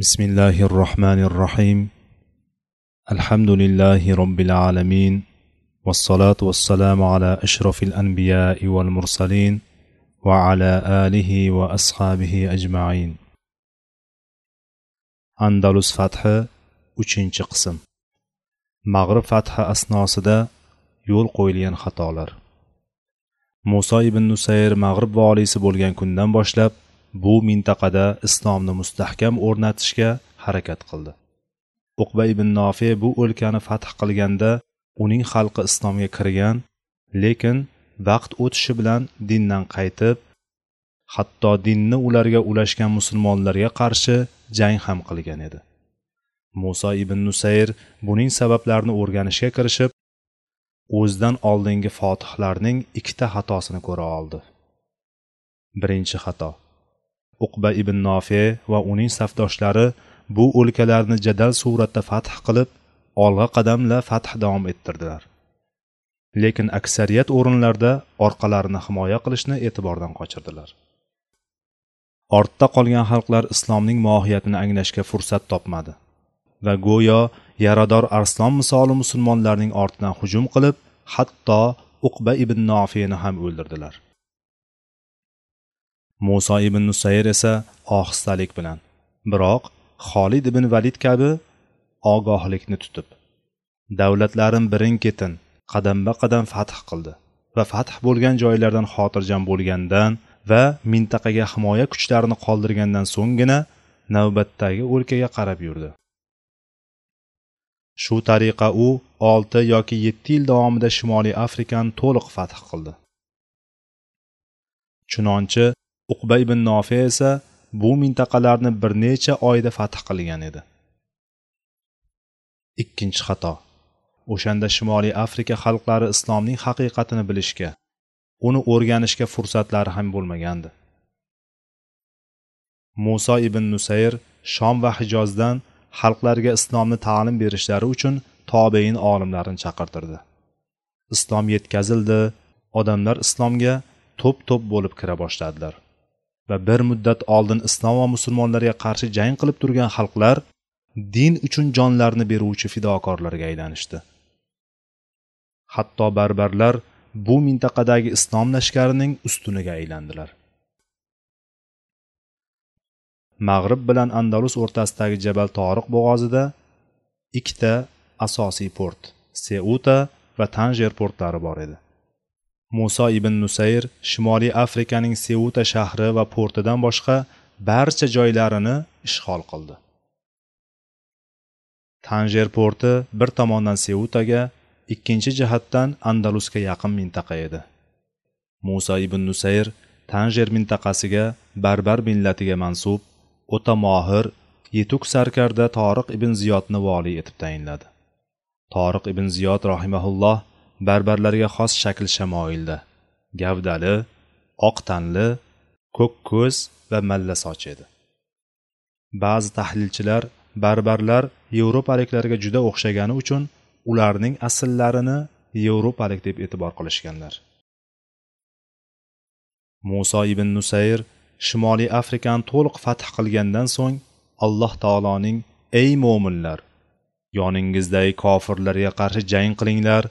بسم الله الرحمن الرحيم. الحمد لله رب العالمين والصلاة والسلام على أشرف الأنبياء والمرسلين وعلى آله وأصحابه أجمعين. أندلس فتح uchinchi qism. Mag'rib fathi asnosida yo'l qo'yilgan xatolar. Muso ibn nusayr mag'rib voliysi bo'lgan kundan boshlab bu mintaqada islomni mustahkam o'rnatishga harakat qildi. Uqba ibn nofe bu o'lkani fath qilganda uning xalqi islomga kirgan lekin vaqt o'tishi bilan dindan qaytib hatto dinni ularga ulashgan musulmonlarga qarshi jang ham qilgan edi. Muso ibn nusayr buning sabablarini o'rganishga kirishib o'zidan oldingi fotihlarning ikkita xatosini ko'ra oldi. Birinchi xato. Uqba ibn nofe va uning safdoshlari bu o'lkalarni jadal suratda fath qilib olg'a qadamla fath davom ettirdilar. Lekin aksariyat o'rinlarda orqalarini himoya qilishni e'tibordan qochirdilar. Ortda qolgan xalqlar islomning mohiyatini anglashga fursat topmadi va go'yo yarador arslon misoli musulmonlarning ortidan hujum qilib hatto uqba ibn nofiyni ham o'ldirdilar. Muso ibn nusayr esa ohistalik bilan biroq xolid ibn valid kabi ogohlikni tutib davlatlarim birin ketin qadamba qadam fath qildi va fath bo'lgan joylardan xotirjam bo'lgandan va mintaqaga himoya kuchlarini qoldirgandan so'nggina navbatdagi o'lkaga qarab yurdi. Shu tariqa u olti yoki yetti yil davomida shimoliy afrikani to'liq fath qildi. Chunonchi uqba ibn nofiya esa bu mintaqalarni bir necha oyda fath qilgan edi. Ikkinchi xato. O'shanda shimoliy afrika xalqlari islomning haqiqatini bilishga uni o'rganishga fursatlari ham bo'lmagandi. Muso ibn nusayr shom va hijozdan xalqlarga islomni ta'lim berishlari uchun tobein olimlarini chaqirtirdi. Islom yetkazildi odamlar islomga to'p to'p bo'lib kira boshladilar. Va bir muddat oldin islom va musulmonlarga qarshi jang qilib turgan xalqlar din uchun jonlarini beruvchi fidokorlarga aylanishdi. Hatto barbarlar bu mintaqadagi islom lashkarining ustuniga aylandilar. Mag'rib bilan andalus o'rtasidagi jabal toriq bo'g'ozida ikkita asosiy port seuta va tanjer portlari bor edi. Muso ibn nusayr shimoliy afrikaning seuta shahri va portidan boshqa barcha joylarini ishg'ol qildi. Tanjer porti bir tomondan seutaga ikkinchi jihatdan andalusga yaqin mintaqa edi. Muso ibn nusayr tanjer mintaqasiga barbar millatiga mansub o'ta mohir yetuk sarkarda toriq ibn ziyodni voliy etib tayinladi. Toriq ibn ziyod rahimaulloh barbarlarga xos shakl shamoilda. Gavdali oq tanli ko'k ko'z va malla soch edi. Ba'zi tahlilchilar barbarlar yevropaliklarga juda o'xshagani uchun ularning asllarini yevropalik deb e'tibor qilishganlar. Muso ibn nusayr shimoliy afrikani to'liq fath qilgandan so'ng alloh taoloning ey mo'minlar yoningizdagi kofirlarga qarshi jang qilinglar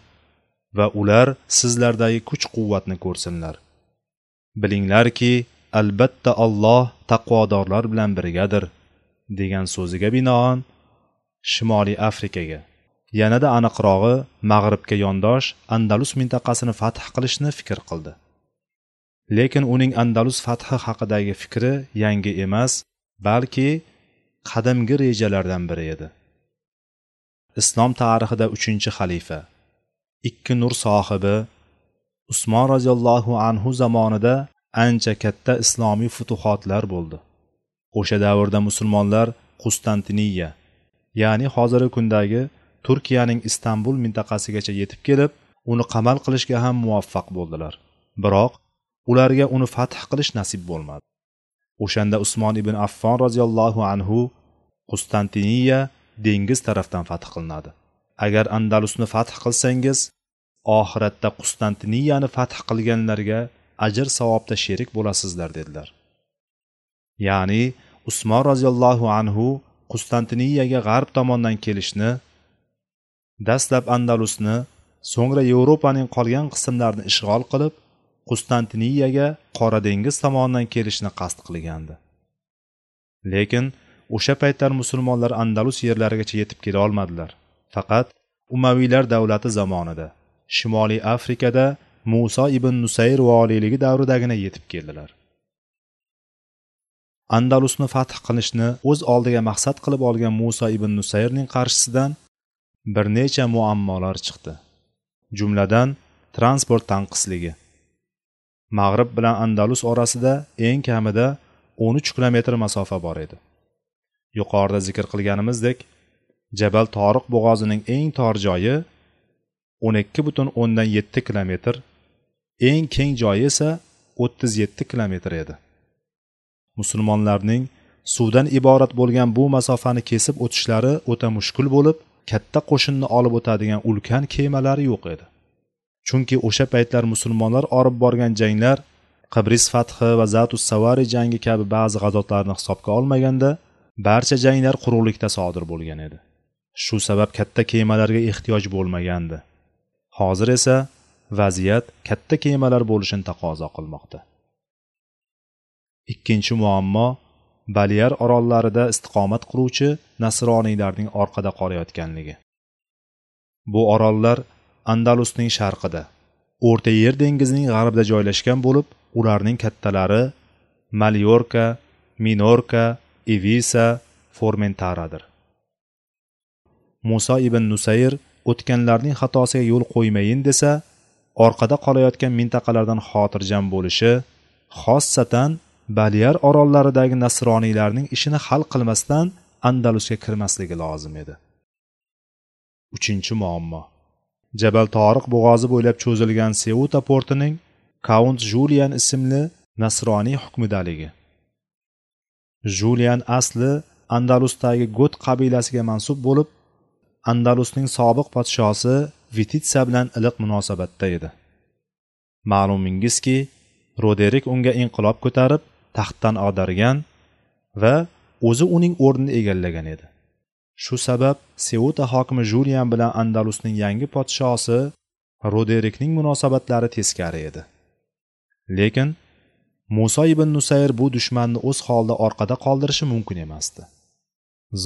va ular sizlardagi kuch quvvatni ko'rsinlar. Bilinglarki albatta olloh taqvodorlar bilan birgadir degan so'ziga binoan shimoliy afrikaga yanada aniqrog'i mag'ribga yondosh andalus mintaqasini fath qilishni fikr qildi. Lekin uning andalus fathi haqidagi fikri yangi emas balki qadimgi rejalardan biri edi. Islom tarixida uchinchi xalifa ikki nur sohibi usmon roziyallohu anhu zamonida ancha katta islomiy futuhotlar bo'ldi. O'sha davrda musulmonlar qustantiniya ya'ni hozirgi kundagi turkiyaning istanbul mintaqasigacha yetib kelib uni qamal qilishga ham muvaffaq bo'ldilar. Biroq ularga uni fath qilish nasib bo'lmadi. O'shanda usmon ibn affon roziyallohu anhu qustantiniya dengiz tarafdan fath qilinadi. Agar andalusni fath qilsangiz oxiratda qustantiniyani fath qilganlarga ajr savobda sherik bo'lasizlar dedilar. Ya'ni usmon roziyallohu anhu qustantiniyaga g'arb tomondan kelishni dastlab andalusni so'ngra yevropaning qolgan qismlarini ishg'ol qilib qustantiniyaga qora dengiz tomonidan kelishni qasd qilgandi. Lekin o'sha paytlar musulmonlar andalus yerlarigacha yetib kela olmadilar. Faqat umaviylar davlati zamonida shimoliy afrikada muso ibn nusayr voliyligi davridagina yetib keldilar. Andalusni fath qilishni o'z oldiga maqsad qilib olgan muso ibn nusayrning qarshisidan bir necha muammolar chiqdi. Jumladan transport tanqisligi. Mag'rib bilan andalus orasida eng kamida 13 kilometr masofa bor edi. Yuqorida zikr qilganimizdek jabal toriq bo'g'ozining eng tor joyi 12 butun o'ndan yetti kilometr eng keng joyi esa 37 kilometr edi. Musulmonlarning suvdan iborat bo'lgan bu masofani kesib o'tishlari o'ta mushkul bo'lib katta qo'shinni olib o'tadigan ulkan kemalari yo'q edi. Chunki o'sha paytlar musulmonlar olib borgan janglar qibris fathi va zatus savari jangi kabi ba'zi g'azotlarni hisobga olmaganda barcha janglar quruqlikda sodir bo'lgan edi. Shu sabab katta kemalarga ehtiyoj bo'lmagandi. Hozir esa vaziyat katta kemalar bo'lishini taqozo qilmoqda. Ikkinchi muammo baliyar orollarida istiqomat quruvchi nasroniylarning orqada qolayotganligi. Bu orollar andalusning sharqida o'rta yer dengizining g'arbida joylashgan bo'lib ularning kattalari malyorka minorka ivisa formentaradir. Muso ibn nusayr o'tganlarning xatosiga yo'l qo'ymayin desa orqada qolayotgan mintaqalardan xotirjam bo'lishi xossatan baliyar orollaridagi nasroniylarning ishini hal qilmasdan andalusga kirmasligi lozim edi. Uchinchi muammo. Jabal toriq bo'g'ozi bo'ylab cho'zilgan seuta portining kaunt julian ismli nasroniy hukmidaligi. Julian asli andalusdagi got qabilasiga mansub bo'lib andalusning sobiq podshosi vititsa bilan iliq munosabatda edi. Ma'lumingizki roderik unga inqilob ko'tarib taxtdan ag'dargan va o'zi uning o'rnini egallagan edi. Shu sabab seuta hokimi julian bilan andalusning yangi podshosi roderikning munosabatlari teskari edi. Lekin muso ibn nusayr bu dushmanni o'z holida orqada qoldirishi mumkin emasdi.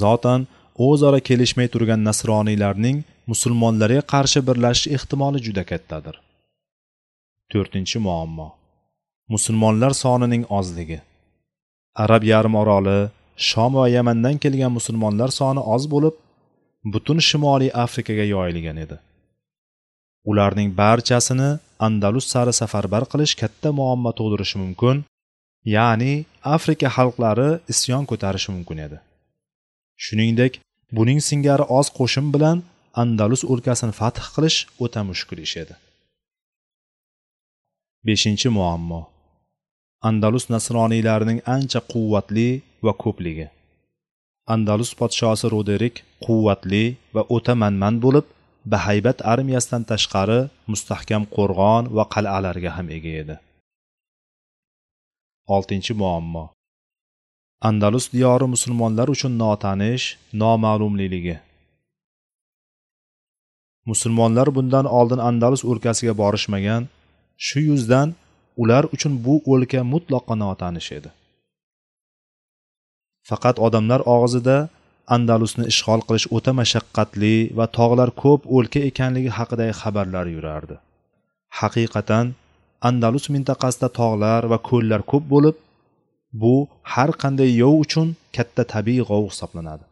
Zotan o'zaro kelishmay turgan nasroniylarning musulmonlarga qarshi birlashish ehtimoli juda kattadir. To'rtinchi muammo. Musulmonlar sonining ozligi. Arab yarim oroli shom va yamandan kelgan musulmonlar soni oz bo'lib butun shimoliy afrikaga yoyilgan edi. Ularning barchasini andalus sari safarbar qilish katta muammo tug'dirishi mumkin ya'ni afrika xalqlari isyon ko'tarishi mumkin edi. Shuningdek buning singari oz qo'shin bilan andalus o'lkasini fath qilish o'ta mushkul ish edi. Beshinchi muammo. Andalus nasroniylarining ancha quvvatli va ko'pligi. Andalus podshosi roderik quvvatli va o'ta manman bo'lib bahaybat armiyasidan tashqari mustahkam qo'rg'on va qal'alarga ham ega edi. Oltinchi muammo. Andalus diyori musulmonlar uchun notanish noma'lumligi musulmonlar bundan oldin andalus o'lkasiga borishmagan. Shu yuzdan ular uchun bu o'lka mutlaqo notanish edi. Faqat odamlar og'zida andalusni ishg'ol qilish o'ta mashaqqatli va tog'lar ko'p o'lka ekanligi haqidagi xabarlar yurardi. Haqiqatan andalus mintaqasida tog'lar va ko'llar ko'p bo'lib bu har qanday yov uchun katta tabiiy g'ov hisoblanadi.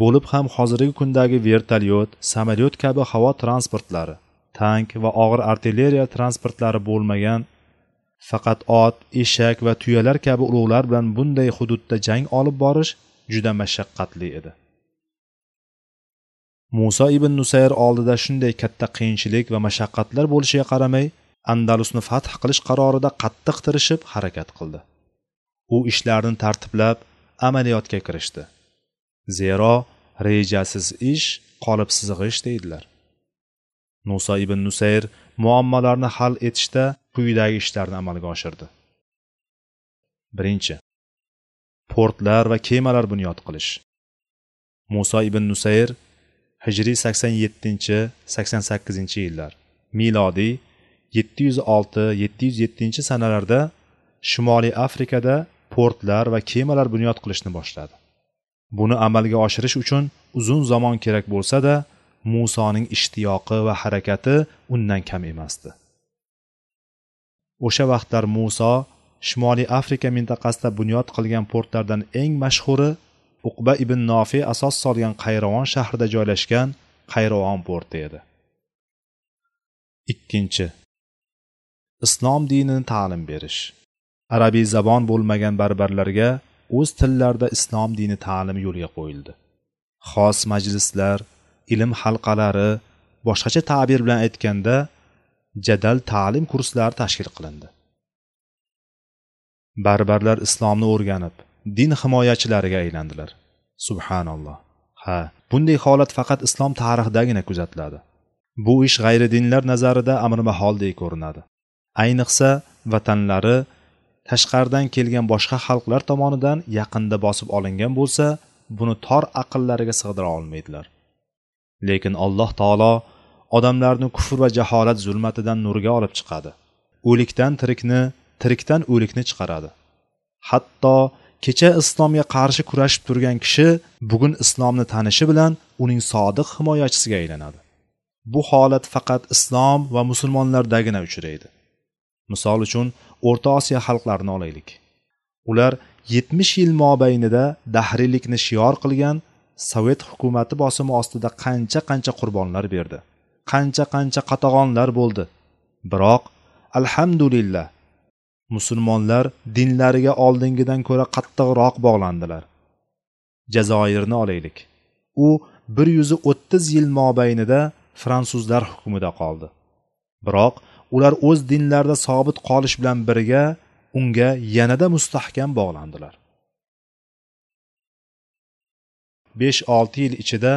Bo'lib ham hozirgi kundagi vertolyot samolyot kabi havo transportlari tank va og'ir artilleriya transportlari bo'lmagan faqat ot eshak va tuyalar kabi ulug'lar bilan bunday hududda jang olib borish juda mashaqqatli edi. Muso ibn nusayr oldida shunday katta qiyinchilik va mashaqqatlar bo'lishiga qaramay andalusni fath qilish qarorida qattiq tirishib harakat qildi. U ishlarni tartiblab amaliyotga kirishdi. Zero rejasiz ish qolipsiz g'ish deydilar. Muso ibn nusayr muammolarni hal etishda quyidagi ishlarni amalga oshirdi. Birinchi portlar va kemalar bunyod qilish. Muso ibn nusayr hijriy sakson yettinchi sakson sakkizinchi yillar milodiy yetti yuz olti yetti yuz yettinchi sanalarda shimoliy afrikada portlar va kemalar bunyod qilishni boshladi buni amalga oshirish uchun uzun zamon kerak bo'lsa-da, Musoning ishtiyoqi va harakati undan kam emasdi. O'sha vaqtlar Muso Shimoliy Afrika mintaqasida bunyod qilgan portlardan eng mashhuri Uqba ibn Nofi asos solgan Qayrovon shahrida joylashgan Qayrovon porti edi. Ikkinchi Islom dinini ta'lim berish. Arabiy zabon bo'lmagan barbarlarga o'z tillarida islom dini ta'limi yo'lga qo'yildi. Xos majlislar ilm halqalari boshqacha ta'bir bilan aytganda jadal ta'lim kurslari tashkil qilindi. Barbarlar islomni o'rganib din himoyachilariga aylandilar. Subhanalloh. Ha bunday holat faqat islom tarixidagina kuzatiladi. Bu ish g'ayri dinlar nazarida amri maholdek ko'rinadi. Ayniqsa vatanlari tashqaridan kelgan boshqa xalqlar tomonidan yaqinda bosib olingan bo'lsa buni tor aqllariga sig'dira olmaydilar. Lekin alloh taolo odamlarni kufr va jaholat zulmatidan nurga olib chiqadi. O'likdan tirikni tirikdan o'likni chiqaradi. Hatto kecha islomga qarshi kurashib turgan kishi bugun islomni tanishi bilan uning sodiq himoyachisiga aylanadi. Bu holat faqat islom va musulmonlardagina uchraydi. Misol uchun o'rta osiyo xalqlarini olaylik. Ular yetmish yil mobaynida dahriylikni shior qilgan sovet hukumati bosimi ostida qancha qancha qurbonlar berdi. Qancha qancha qatag'onlar bo'ldi. Biroq alhamdulillah musulmonlar dinlariga oldingidan ko'ra qattiqroq bog'landilar. Jazoirni olaylik. U bir yuz o'ttiz yil mobaynida fransuzlar hukmida qoldi. Biroq ular o'z dinlarida sobit qolish bilan birga unga yanada mustahkam bog'landilar. Besh olti yil ichida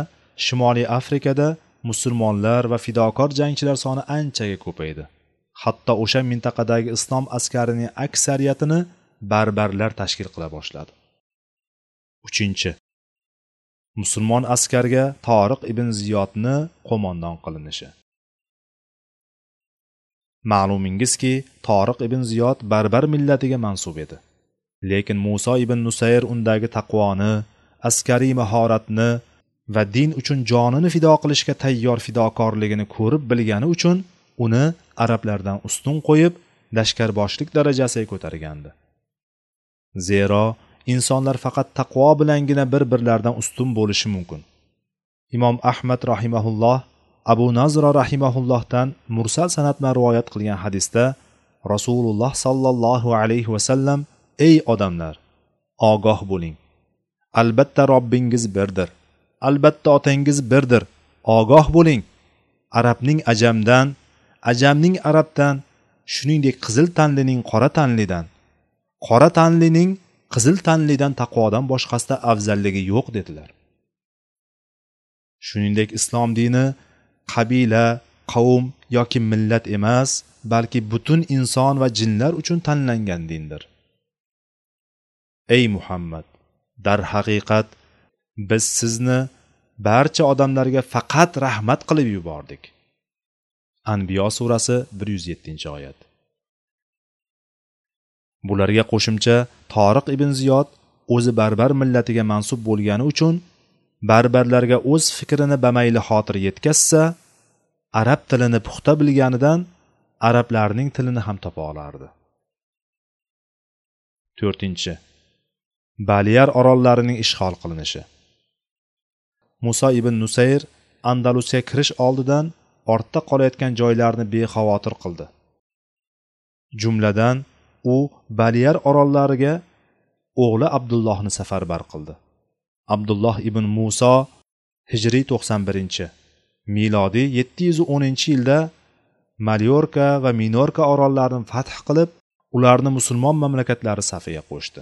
shimoliy afrikada musulmonlar va fidokor jangchilar soni anchaga ko'paydi. Hatto o'sha mintaqadagi islom askarining aksariyatini barbarlar tashkil qila boshladi. Uchinchi musulmon askarga toriq ibn ziyodni qo'mondon qilinishi. Ma'lumingizki toriq ibn ziyod barbar millatiga mansub edi. Lekin muso ibn nusayr undagi taqvoni askariy mahoratni va din uchun jonini fido qilishga tayyor fidokorligini ko'rib bilgani uchun uni arablardan ustun qo'yib lashkarboshlik darajasiga ko'targandi. Zero insonlar faqat taqvo bilangina bir birlaridan ustun bo'lishi mumkin. Imom ahmad rahimahulloh abu nazro rahimaullohdan mursal sanat bilan rivoyat qilgan hadisda rasululloh sollallohu alayhi vasallam ey odamlar ogoh bo'ling. Albatta robbingiz birdir. Albatta otangiz birdir. Ogoh bo'ling. Arabning ajamdan ajamning arabdan shuningdek qizil tanlining qora tanlidan qora tanlining qizil tanlidan taqvodan boshqasida afzalligi yo'q dedilar. Shuningdek islom dini qabila qavm yoki millat emas balki butun inson va jinlar uchun tanlangan dindir. Ey muhammad darhaqiqat biz sizni barcha odamlarga faqat rahmat qilib yubordik. Anbiyo surasi bir yuz yettinchi oyat. Bularga qo'shimcha toriq ibn ziyod o'zi barbar millatiga mansub bo'lgani uchun barbarlarga o'z fikrini bamayli xotir yetkazsa arab tilini puxta bilganidan arablarning tilini ham topa olardi. To'rtinchi. Baliyar orollarining ishg'ol qilinishi. Muso ibn nusayr andalusga kirish oldidan ortda qolayotgan joylarni bexavotir qildi. Jumladan u baliyar orollariga o'g'li abdullohni safarbar qildi. Abdulloh ibn muso hijriy to'qson birinchi milodiy yetti yuz o'ninchi yilda malyorka va minorka orollarini fath qilib ularni musulmon mamlakatlari safiga qo'shdi.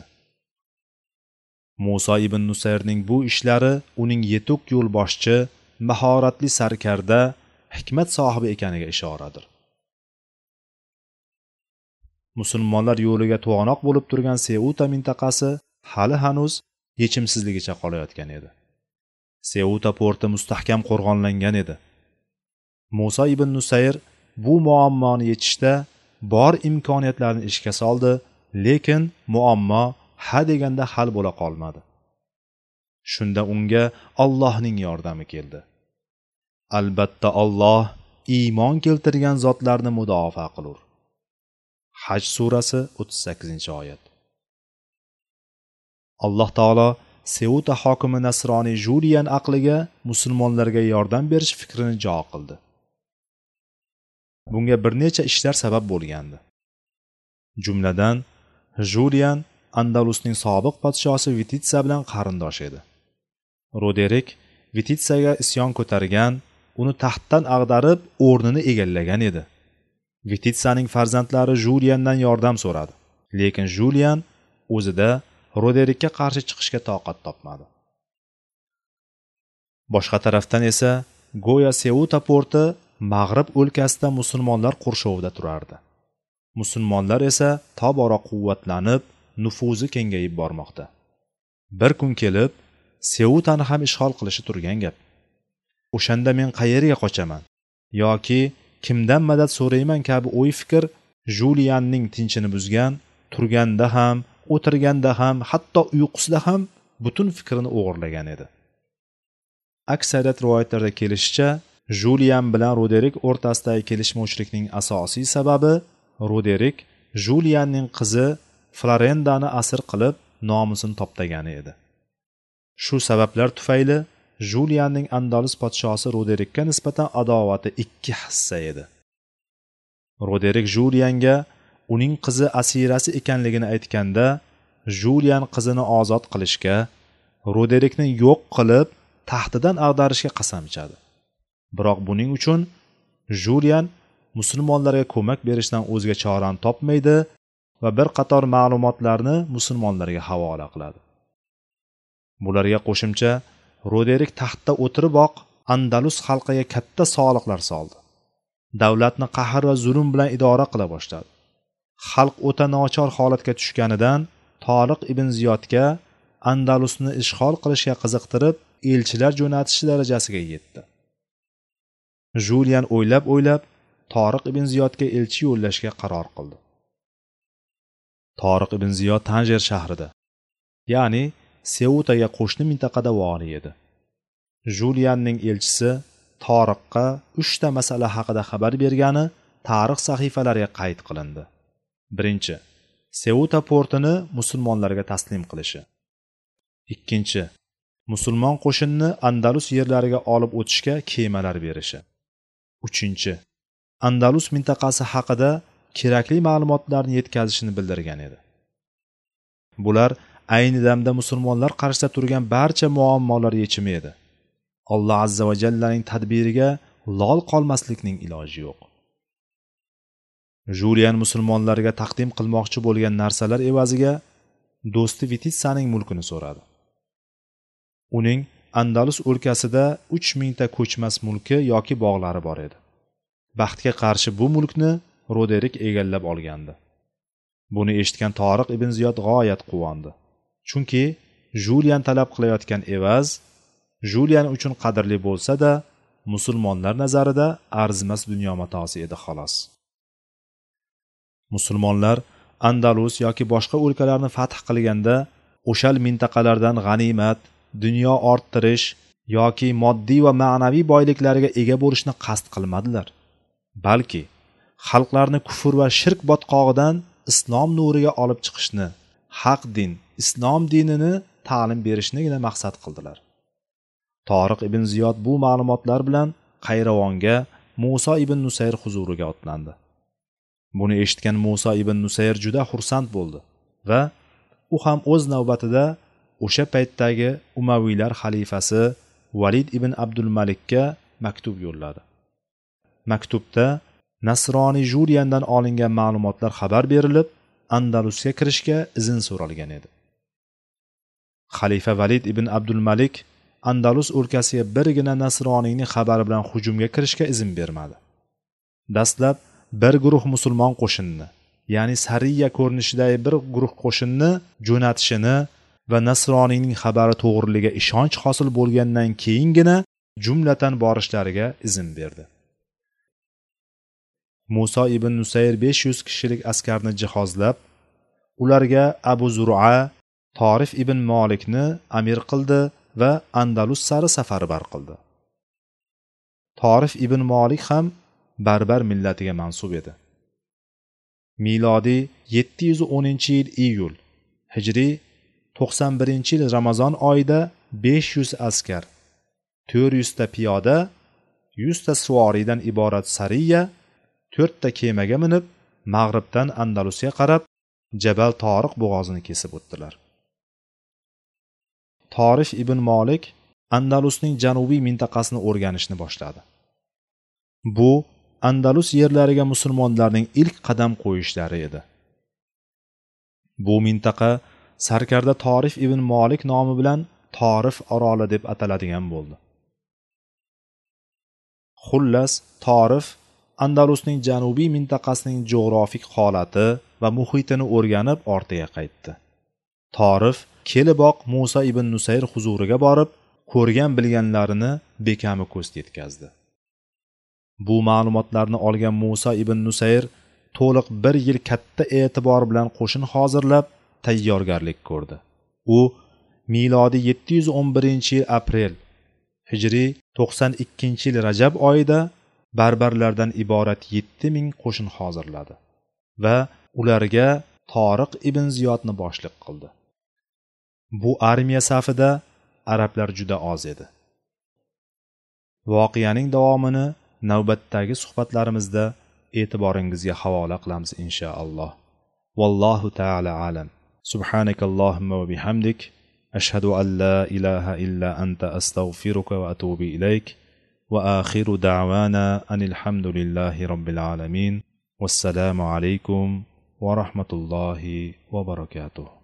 Muso ibn nusayrning bu ishlari uning yetuk yo'lboshchi mahoratli sarkarda hikmat sohibi ekaniga ishoradir. Musulmonlar yo'liga to'g'anoq bo'lib turgan seuta mintaqasi hali hanuz yechimsizligicha qolayotgan edi. Seuta porti mustahkam qo'rg'onlangan edi. Muso ibn nusayr bu muammoni yechishda bor imkoniyatlarni ishga soldi lekin muammo ha deganda hal bo'la qolmadi. Shunda unga ollohning yordami keldi. Albatta olloh iymon keltirgan zotlarni mudofaa qilur. Haj surasi o'ttiz sakkizinchi oyat. Alloh taolo seuta hokimi nasroniy juliyan aqliga musulmonlarga yordam berish fikrini jo qildi. Bunga bir necha ishlar sabab bo'lgandi. Jumladan juliyan andalusning sobiq podshosi vititsa bilan qarindosh edi. Roderik vititsaga isyon ko'targan uni taxtdan ag'darib o'rnini egallagan edi. Vititsaning farzandlari juliyandan yordam so'radi. Lekin juliyan o'zida roderikka qarshi chiqishga toqat topmadi. Boshqa tarafdan esa go'yo seuta porti mag'rib o'lkasida musulmonlar qurshovida turardi. Musulmonlar esa tobora quvvatlanib nufuzi kengayib bormoqda. Bir kun kelib seutani ham ishg'ol qilishi turgan gap. O'shanda men qayerga qochaman yoki kimdan madad so'rayman kabi o'y fikr julianning tinchini buzgan turganda ham o'tirganda ham hatto uyqusida ham butun fikrini o'g'irlagan edi. Aksariyat rivoyatlarda kelishicha julian bilan roderik o'rtasidagi kelishmovchilikning asosiy sababi roderik julianning qizi florendani asir qilib nomusini toptagani edi. Shu sabablar tufayli julianning andalus podshosi roderikka nisbatan adovati ikki hissa edi. Roderik julianga uning qizi asirasi ekanligini aytganda julian qizini ozod qilishga roderikni yo'q qilib taxtidan ag'darishga qasam ichadi. Biroq buning uchun julian musulmonlarga ko'mak berishdan o'zga chorani topmaydi va bir qator ma'lumotlarni musulmonlarga havola qiladi. Bularga qo'shimcha roderik taxtda o'tiriboq andalus xalqiga katta soliqlar soldi. Davlatni qahr va zulm bilan idora qila boshladi. Xalq o'ta nochor holatga tushganidan toliq ibn ziyodga andalusni ishg'ol qilishga qiziqtirib elchilar jo'natish darajasiga yetdi. Julian o'ylab o'ylab toriq ibn ziyodga elchi yo'llashga qaror qildi. Toriq ibn ziyod tanjer shahrida ya'ni seutaga qo'shni mintaqada voliy edi. Julianning elchisi toriqqa uchta masala haqida xabar bergani tarix sahifalariga qayd qilindi. Birinchi seuta portini musulmonlarga taslim qilishi. Ikkinchi musulmon qo'shinni andalus yerlariga olib o'tishga kemalar berishi. Uchinchi andalus mintaqasi haqida kerakli ma'lumotlarni yetkazishini bildirgan edi. Bular ayni damda musulmonlar qarshida turgan barcha muammolar yechimi edi. Alloh azza va jallaning tadbiriga lol qolmaslikning iloji yo'q. Julian musulmonlarga taqdim qilmoqchi bo'lgan narsalar evaziga do'sti vititsaning mulkini so'radi. Uning andalus o'lkasida uch mingta ko'chmas mulki yoki bog'lari bor edi. Baxtga qarshi bu mulkni roderik egallab olgandi. Buni eshitgan toriq ibn ziyod g'oyat quvondi. Chunki julian talab qilayotgan evaz julian uchun qadrli bo'lsa da musulmonlar nazarida arzimas dunyo matosi edi xolos. Musulmonlar andalus yoki boshqa o'lkalarni fath qilganda o'shal mintaqalardan g'animat dunyo orttirish yoki moddiy va ma'naviy boyliklarga ega bo'lishni qasd qilmadilar. Balki xalqlarni kufr va shirk botqog'idan islom nuriga olib chiqishni haq din islom dinini ta'lim berishnigina maqsad qildilar. Toriq ibn ziyod bu ma'lumotlar bilan qayravonga muso ibn nusayr huzuriga otlandi. Buni eshitgan muso ibn nusayr juda xursand bo'ldi va u ham o'z navbatida o'sha paytdagi umaviylar xalifasi valid ibn abdul malikka maktub yo'lladi. Maktubda nasroniy juriyandan olingan ma'lumotlar xabar berilib andalusga kirishga izn so'ralgan edi. Xalifa valid ibn abdul malik andalus o'lkasiga birgina nasroniyning xabari bilan hujumga kirishga izn bermadi. Dastlab bir guruh musulmon qo'shinni ya'ni sariya ko'rinishidagi bir guruh qo'shinni jo'natishini va nasroniyning xabari to'g'riligiga ishonch hosil bo'lgandan keyingina jumlatan borishlariga izn berdi. Muso ibn nusayr besh yuz kishilik askarni jihozlab ularga abu zura torif ibn molikni amir qildi va andalus sari safarbar qildi. Torif ibn molik ham barbar millatiga mansub edi. Milodiy yetti yuz o'ninchi yil iyul hijriy to'qson birinchi yil ramazon oyida besh yuz askar 400 ta piyoda 100 ta suvoriydan iborat sariya 4 ta kemaga minib mag'ribdan andalusga qarab jabal toriq bo'g'ozini kesib o'tdilar. Torif ibn molik andalusning janubiy mintaqasini o'rganishni boshladi. Bu andalus yerlariga musulmonlarning ilk qadam qo'yishlari edi. Bu mintaqa sarkarda torif ibn molik nomi bilan torif oroli deb ataladigan bo'ldi. Xullas torif andalusning janubiy mintaqasining jo'grafik holati va muhitini o'rganib ortiga qaytdi. Torif keliboq muso ibn nusayr huzuriga borib ko'rgan bilganlarini bekami ko'z yetkazdi. Bu ma'lumotlarni olgan muso ibn nusayr to'liq bir yil katta e'tibor bilan qo'shin hozirlab tayyorgarlik ko'rdi. U milodiy yetti yuz o'n birinchi yil aprel hijriy to'qson ikkinchi yil rajab oyida barbarlardan iborat yetti ming qo'shin hozirladi va ularga toriq ibn ziyodni boshliq qildi. Bu armiya safida arablar juda oz edi. Voqeaning davomini navbatdagi suhbatlarimizda e'tiboringizga havola qilamiz inshaalloh vallohu taala alam. Subhanakallohumma va bihamdik. Ashhadu an la ilaha illa anta astag'firuka va atubu ilayk. Va axiru da'vana anil hamdulillahi robbil alamin. Vassalamu alaykum va rahmatullohi va barakatuh.